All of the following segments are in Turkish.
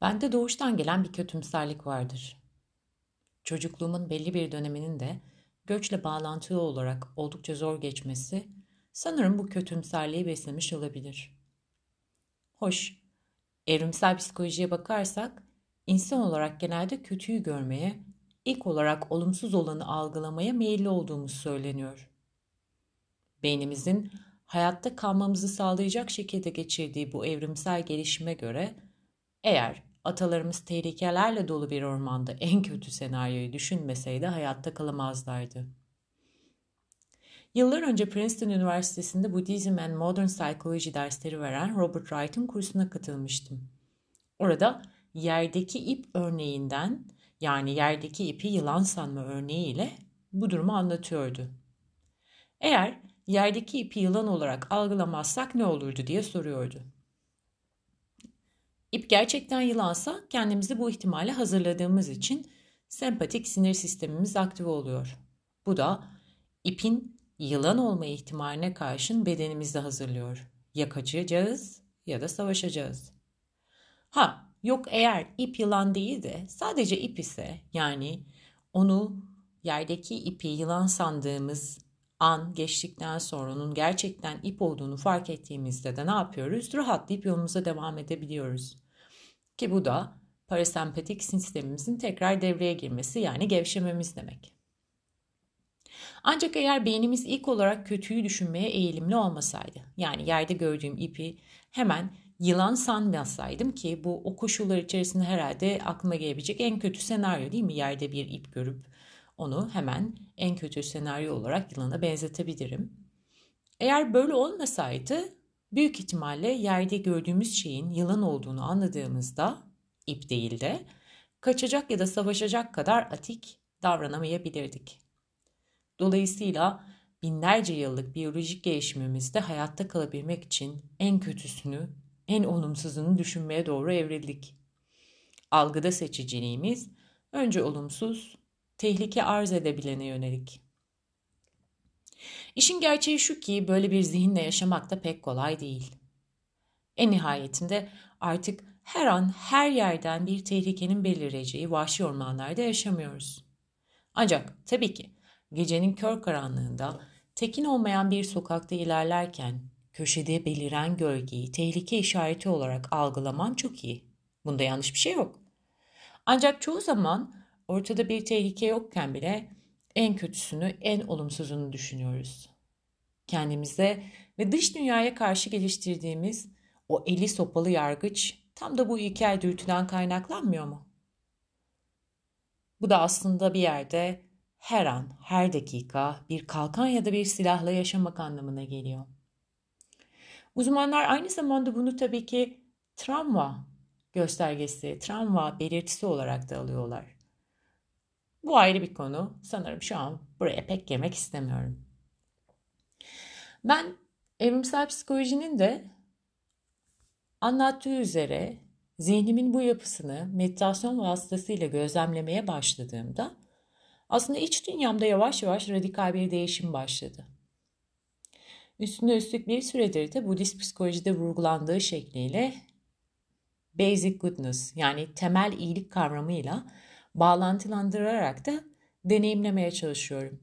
Bende doğuştan gelen bir kötümserlik vardır. Çocukluğumun belli bir döneminin de göçle bağlantılı olarak oldukça zor geçmesi sanırım bu kötümserliği beslemiş olabilir. Hoş, evrimsel psikolojiye bakarsak insan olarak genelde kötüyü görmeye, ilk olarak olumsuz olanı algılamaya meyilli olduğumuz söyleniyor. Beynimizin hayatta kalmamızı sağlayacak şekilde geçirdiği bu evrimsel gelişime göre eğer atalarımız tehlikelerle dolu bir ormanda en kötü senaryoyu düşünmeseydi hayatta kalamazlardı. Yıllar önce Princeton Üniversitesi'nde Buddhism and Modern Psychology dersleri veren Robert Wright'ın kursuna katılmıştım. Orada yerdeki ip örneğinden yani yerdeki ipi yılan sanma örneğiyle bu durumu anlatıyordu. Eğer yerdeki ipi yılan olarak algılamazsak ne olurdu diye soruyordu. İp gerçekten yılansa kendimizi bu ihtimale hazırladığımız için sempatik sinir sistemimiz aktive oluyor. Bu da ipin yılan olma ihtimaline karşın bedenimizi hazırlıyor. Ya kaçacağız ya da savaşacağız. Ha yok eğer ip yılan değil de sadece ip ise yani onu yerdeki ipi yılan sandığımız an geçtikten sonra onun gerçekten ip olduğunu fark ettiğimizde de ne yapıyoruz? Rahatlayıp yolumuza devam edebiliyoruz. Ki bu da parasempatik sistemimizin tekrar devreye girmesi yani gevşememiz demek. Ancak eğer beynimiz ilk olarak kötüyü düşünmeye eğilimli olmasaydı, yani yerde gördüğüm ipi hemen yılan sanmasaydım ki bu o koşullar içerisinde herhalde aklıma gelebilecek en kötü senaryo değil mi? Yerde bir ip görüp onu hemen en kötü senaryo olarak yılana benzetebilirim. Eğer böyle olmasaydı büyük ihtimalle yerde gördüğümüz şeyin yılan olduğunu anladığımızda ip değil de kaçacak ya da savaşacak kadar atik davranamayabilirdik. Dolayısıyla binlerce yıllık biyolojik gelişimimizde hayatta kalabilmek için en kötüsünü, en olumsuzunu düşünmeye doğru evrildik. Algıda seçiciliğimiz önce olumsuz, tehlike arz edebilene yönelik. İşin gerçeği şu ki böyle bir zihinle yaşamak da pek kolay değil. En nihayetinde artık her an her yerden bir tehlikenin belireceği vahşi ormanlarda yaşamıyoruz. Ancak tabii ki gecenin kör karanlığında tekin olmayan bir sokakta ilerlerken köşede beliren gölgeyi tehlike işareti olarak algılaman çok iyi. Bunda yanlış bir şey yok. Ancak çoğu zaman ortada bir tehlike yokken bile en kötüsünü, en olumsuzunu düşünüyoruz. Kendimize ve dış dünyaya karşı geliştirdiğimiz o eli sopalı yargıç tam da bu ilkel dürtüden kaynaklanmıyor mu? Bu da aslında bir yerde her an, her dakika bir kalkan ya da bir silahla yaşamak anlamına geliyor. Uzmanlar aynı zamanda bunu tabii ki travma göstergesi, travma belirtisi olarak da alıyorlar. Bu ayrı bir konu. Sanırım şu an buraya pek girmek istemiyorum. Ben evrimsel psikolojinin de anlattığı üzere zihnimin bu yapısını meditasyon vasıtasıyla gözlemlemeye başladığımda aslında iç dünyamda yavaş yavaş radikal bir değişim başladı. Üstüne üstlük bir süredir de Budist psikolojide vurgulandığı şekliyle basic goodness yani temel iyilik kavramıyla bağlantılandırarak da deneyimlemeye çalışıyorum.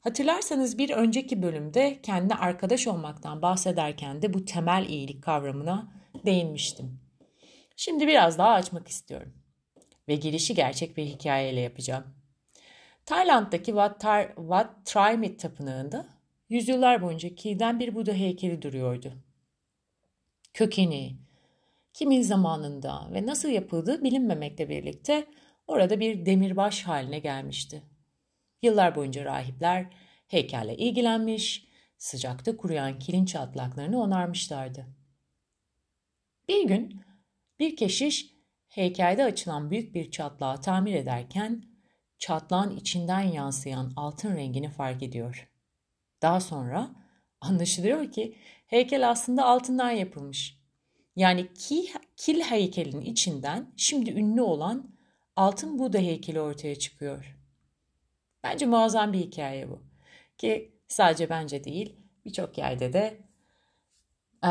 Hatırlarsanız bir önceki bölümde kendi arkadaş olmaktan bahsederken de bu temel iyilik kavramına değinmiştim. Şimdi biraz daha açmak istiyorum. Ve girişi gerçek bir hikayeyle yapacağım. Tayland'daki Wat, Tar, Wat Trimit tapınağında yüzyıllar boyunca kilden bir Buda heykeli duruyordu. Kökeni, kimin zamanında ve nasıl yapıldığı bilinmemekle birlikte orada bir demirbaş haline gelmişti. Yıllar boyunca rahipler heykelle ilgilenmiş, sıcakta kuruyan kilin çatlaklarını onarmışlardı. Bir gün bir keşiş heykelde açılan büyük bir çatlağı tamir ederken çatlağın içinden yansıyan altın rengini fark ediyor. Daha sonra anlaşılıyor ki heykel aslında altından yapılmış. Yani ki, kil heykelin içinden şimdi ünlü olan altın Buda heykeli ortaya çıkıyor. Bence muazzam bir hikaye bu. Ki sadece bence değil birçok yerde de e,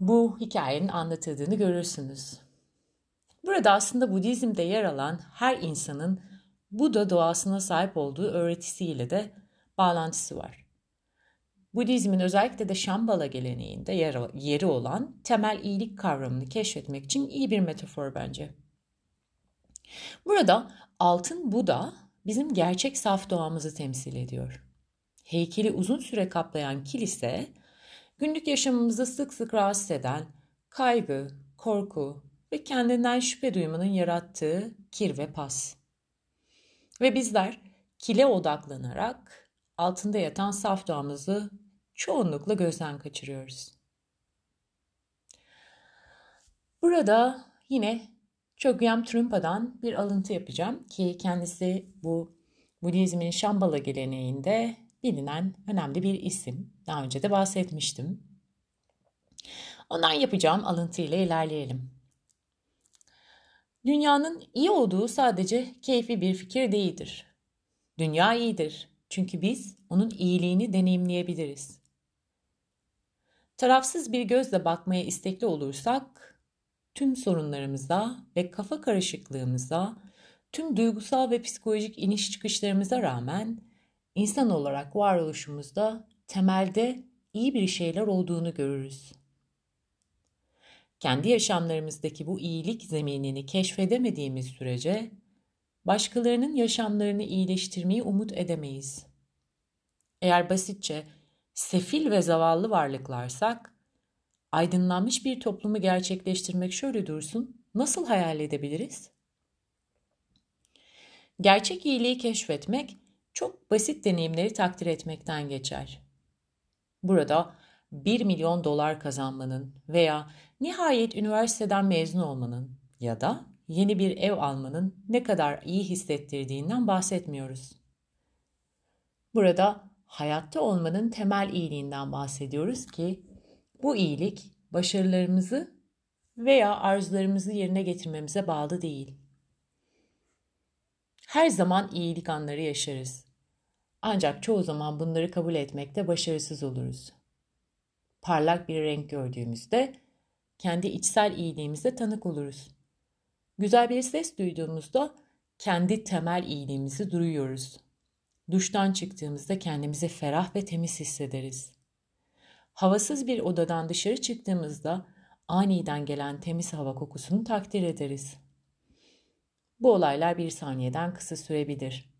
bu hikayenin anlatıldığını görürsünüz. Burada aslında Budizm'de yer alan her insanın Buda doğasına sahip olduğu öğretisiyle de bağlantısı var. Budizmin özellikle de Şambala geleneğinde yer, yeri olan temel iyilik kavramını keşfetmek için iyi bir metafor bence. Burada altın Buda bizim gerçek saf doğamızı temsil ediyor. Heykeli uzun süre kaplayan kilise, günlük yaşamımızı sık sık rahatsız eden kaygı, korku ve kendinden şüphe duymanın yarattığı kir ve pas. Ve bizler kile odaklanarak altında yatan saf doğamızı çoğunlukla gözden kaçırıyoruz. Burada yine Chogyam Trungpa'dan bir alıntı yapacağım ki kendisi bu Budizmin Şambala geleneğinde bilinen önemli bir isim. Daha önce de bahsetmiştim. Ondan yapacağım alıntı ile ilerleyelim. Dünyanın iyi olduğu sadece keyfi bir fikir değildir. Dünya iyidir çünkü biz onun iyiliğini deneyimleyebiliriz. Tarafsız bir gözle bakmaya istekli olursak, tüm sorunlarımıza ve kafa karışıklığımıza, tüm duygusal ve psikolojik iniş çıkışlarımıza rağmen insan olarak varoluşumuzda temelde iyi bir şeyler olduğunu görürüz. Kendi yaşamlarımızdaki bu iyilik zeminini keşfedemediğimiz sürece başkalarının yaşamlarını iyileştirmeyi umut edemeyiz. Eğer basitçe sefil ve zavallı varlıklarsak, aydınlanmış bir toplumu gerçekleştirmek şöyle dursun, nasıl hayal edebiliriz? Gerçek iyiliği keşfetmek çok basit deneyimleri takdir etmekten geçer. Burada 1 milyon dolar kazanmanın veya nihayet üniversiteden mezun olmanın ya da yeni bir ev almanın ne kadar iyi hissettirdiğinden bahsetmiyoruz. Burada hayatta olmanın temel iyiliğinden bahsediyoruz ki bu iyilik başarılarımızı veya arzularımızı yerine getirmemize bağlı değil. Her zaman iyilik anları yaşarız. Ancak çoğu zaman bunları kabul etmekte başarısız oluruz. Parlak bir renk gördüğümüzde kendi içsel iyiliğimize tanık oluruz. Güzel bir ses duyduğumuzda kendi temel iyiliğimizi duyuyoruz. Duştan çıktığımızda kendimizi ferah ve temiz hissederiz. Havasız bir odadan dışarı çıktığımızda aniden gelen temiz hava kokusunu takdir ederiz. Bu olaylar bir saniyeden kısa sürebilir.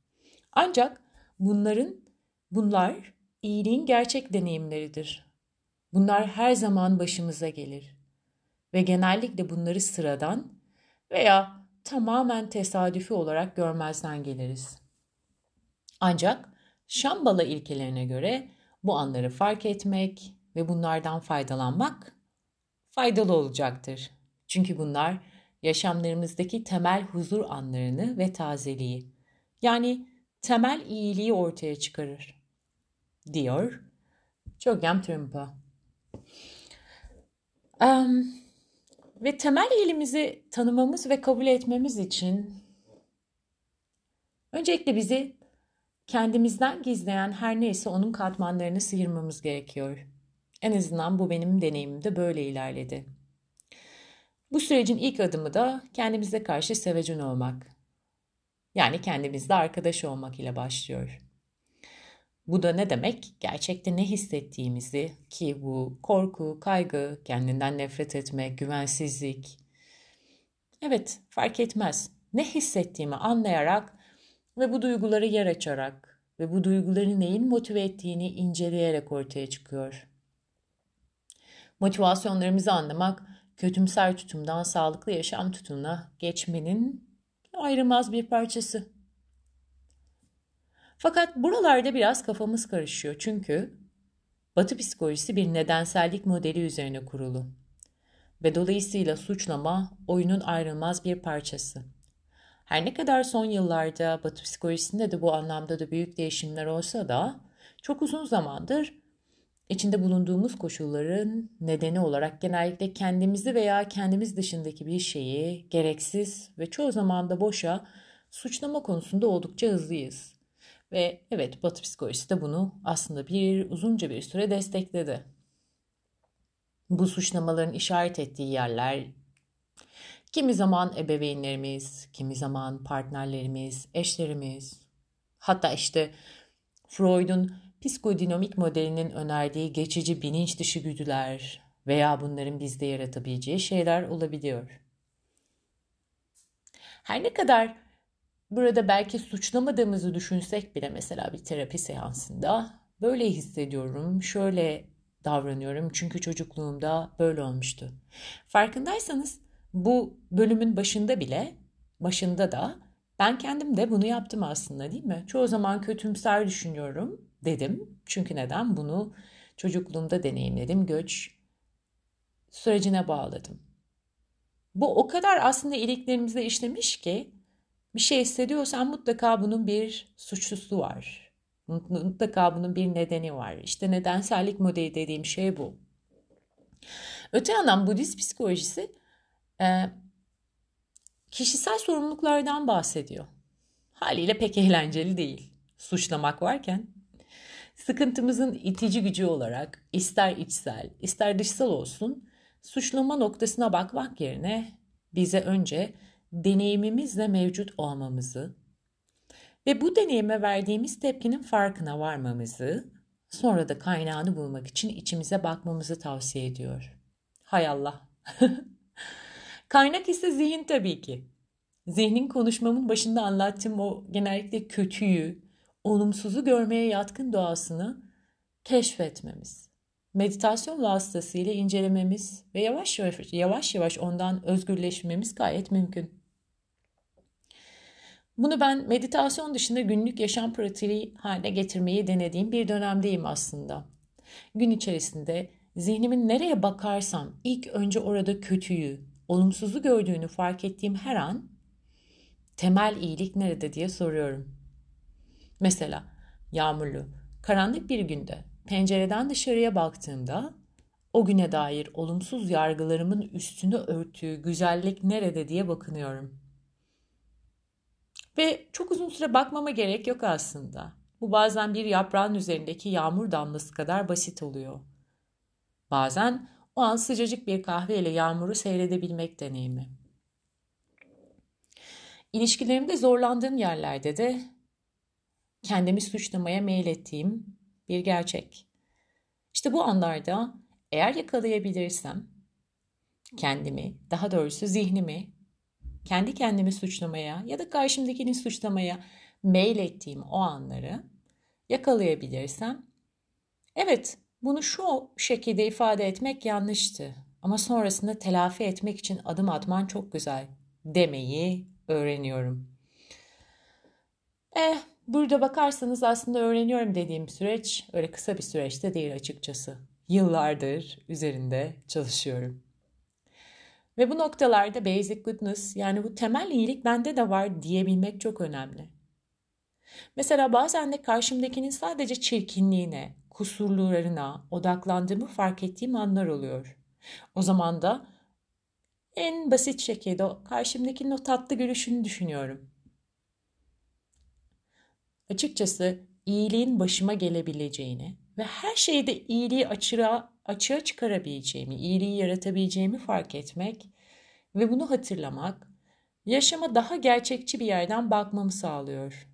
Ancak bunların bunlar iyiliğin gerçek deneyimleridir. Bunlar her zaman başımıza gelir ve genellikle bunları sıradan veya tamamen tesadüfi olarak görmezden geliriz. Ancak Şambala ilkelerine göre bu anları fark etmek ve bunlardan faydalanmak faydalı olacaktır. Çünkü bunlar yaşamlarımızdaki temel huzur anlarını ve tazeliği yani temel iyiliği ortaya çıkarır. Diyor Chogyam Trungpa. Um, ve temel iyiliğimizi tanımamız ve kabul etmemiz için öncelikle bizi kendimizden gizleyen her neyse onun katmanlarını sıyırmamız gerekiyor. En azından bu benim deneyimimde böyle ilerledi. Bu sürecin ilk adımı da kendimize karşı sevecen olmak. Yani kendimizle arkadaş olmak ile başlıyor. Bu da ne demek? Gerçekte ne hissettiğimizi ki bu korku, kaygı, kendinden nefret etme, güvensizlik. Evet, fark etmez. Ne hissettiğimi anlayarak ve bu duyguları yer açarak ve bu duyguları neyin motive ettiğini inceleyerek ortaya çıkıyor. Motivasyonlarımızı anlamak, kötümser tutumdan sağlıklı yaşam tutumuna geçmenin ayrılmaz bir parçası. Fakat buralarda biraz kafamız karışıyor çünkü Batı psikolojisi bir nedensellik modeli üzerine kurulu ve dolayısıyla suçlama oyunun ayrılmaz bir parçası. Her ne kadar son yıllarda Batı psikolojisinde de bu anlamda da büyük değişimler olsa da çok uzun zamandır içinde bulunduğumuz koşulların nedeni olarak genellikle kendimizi veya kendimiz dışındaki bir şeyi gereksiz ve çoğu zaman da boşa suçlama konusunda oldukça hızlıyız. Ve evet Batı psikolojisi de bunu aslında bir uzunca bir süre destekledi. Bu suçlamaların işaret ettiği yerler Kimi zaman ebeveynlerimiz, kimi zaman partnerlerimiz, eşlerimiz, hatta işte Freud'un psikodinamik modelinin önerdiği geçici bilinç dışı güdüler veya bunların bizde yaratabileceği şeyler olabiliyor. Her ne kadar burada belki suçlamadığımızı düşünsek bile mesela bir terapi seansında böyle hissediyorum, şöyle davranıyorum çünkü çocukluğumda böyle olmuştu. Farkındaysanız bu bölümün başında bile, başında da ben kendim de bunu yaptım aslında değil mi? Çoğu zaman kötümser düşünüyorum dedim. Çünkü neden? Bunu çocukluğumda deneyimledim. Göç sürecine bağladım. Bu o kadar aslında iliklerimizde işlemiş ki bir şey hissediyorsan mutlaka bunun bir suçlusu var. Mutlaka bunun bir nedeni var. İşte nedensellik modeli dediğim şey bu. Öte yandan Budist psikolojisi e, kişisel sorumluluklardan bahsediyor. Haliyle pek eğlenceli değil. Suçlamak varken sıkıntımızın itici gücü olarak ister içsel ister dışsal olsun suçlama noktasına bakmak yerine bize önce deneyimimizle mevcut olmamızı ve bu deneyime verdiğimiz tepkinin farkına varmamızı, sonra da kaynağını bulmak için içimize bakmamızı tavsiye ediyor. Hay Allah. Kaynak ise zihin tabii ki. Zihnin konuşmamın başında anlattığım o genellikle kötüyü, olumsuzu görmeye yatkın doğasını keşfetmemiz. Meditasyon vasıtasıyla incelememiz ve yavaş yavaş, yavaş yavaş ondan özgürleşmemiz gayet mümkün. Bunu ben meditasyon dışında günlük yaşam pratiği haline getirmeyi denediğim bir dönemdeyim aslında. Gün içerisinde zihnimin nereye bakarsam ilk önce orada kötüyü, olumsuzu gördüğünü fark ettiğim her an temel iyilik nerede diye soruyorum. Mesela yağmurlu, karanlık bir günde pencereden dışarıya baktığımda o güne dair olumsuz yargılarımın üstünü örttüğü güzellik nerede diye bakınıyorum. Ve çok uzun süre bakmama gerek yok aslında. Bu bazen bir yaprağın üzerindeki yağmur damlası kadar basit oluyor. Bazen o an sıcacık bir kahve ile yağmuru seyredebilmek deneyimi. İlişkilerimde zorlandığım yerlerde de kendimi suçlamaya meylettiğim bir gerçek. İşte bu anlarda eğer yakalayabilirsem kendimi, daha doğrusu zihnimi kendi kendimi suçlamaya ya da karşımdakini suçlamaya meylettiğim o anları yakalayabilirsem evet bunu şu şekilde ifade etmek yanlıştı ama sonrasında telafi etmek için adım atman çok güzel demeyi öğreniyorum. Eh burada bakarsanız aslında öğreniyorum dediğim süreç öyle kısa bir süreçte değil açıkçası. Yıllardır üzerinde çalışıyorum. Ve bu noktalarda basic goodness yani bu temel iyilik bende de var diyebilmek çok önemli. Mesela bazen de karşımdakinin sadece çirkinliğine, kusurlarına odaklandığımı fark ettiğim anlar oluyor. O zaman da en basit şekilde karşımdakinin o tatlı gülüşünü düşünüyorum. Açıkçası iyiliğin başıma gelebileceğini ve her şeyde iyiliği açığa, açığa çıkarabileceğimi, iyiliği yaratabileceğimi fark etmek ve bunu hatırlamak yaşama daha gerçekçi bir yerden bakmamı sağlıyor.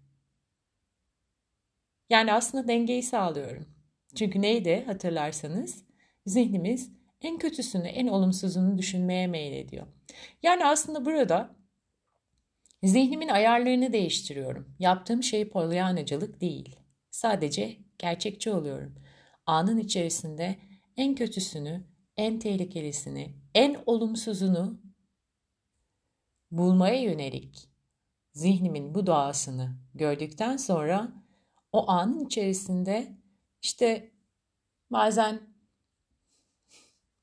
Yani aslında dengeyi sağlıyorum. Çünkü neydi hatırlarsanız? Zihnimiz en kötüsünü, en olumsuzunu düşünmeye meylediyor. Yani aslında burada zihnimin ayarlarını değiştiriyorum. Yaptığım şey polyanacılık değil. Sadece gerçekçi oluyorum. Anın içerisinde en kötüsünü, en tehlikelisini, en olumsuzunu bulmaya yönelik zihnimin bu doğasını gördükten sonra o anın içerisinde işte bazen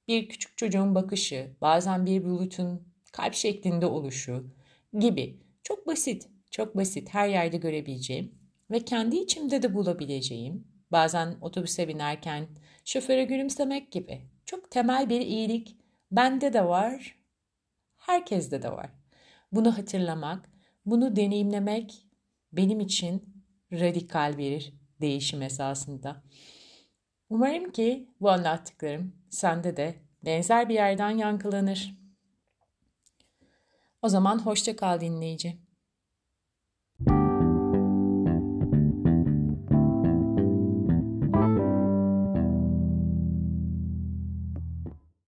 bir küçük çocuğun bakışı, bazen bir bulutun kalp şeklinde oluşu gibi çok basit, çok basit her yerde görebileceğim ve kendi içimde de bulabileceğim, bazen otobüse binerken şoföre gülümsemek gibi çok temel bir iyilik bende de var, herkeste de var. Bunu hatırlamak, bunu deneyimlemek benim için radikal bir değişim esasında. Umarım ki bu anlattıklarım sende de benzer bir yerden yankılanır. O zaman hoşça kal dinleyici.